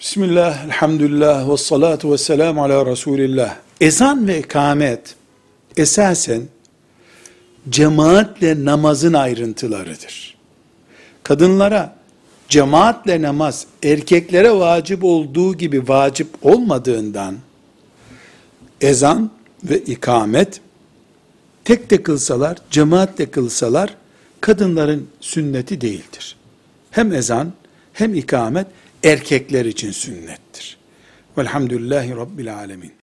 Bismillah, elhamdülillah, ve salatu ve selamu ala Resulillah. Ezan ve ikamet esasen cemaatle namazın ayrıntılarıdır. Kadınlara cemaatle namaz erkeklere vacip olduğu gibi vacip olmadığından ezan ve ikamet tek de kılsalar, cemaatle kılsalar kadınların sünneti değildir. Hem ezan hem ikamet erkekler için sünnettir. Velhamdülillahi Rabbil Alemin.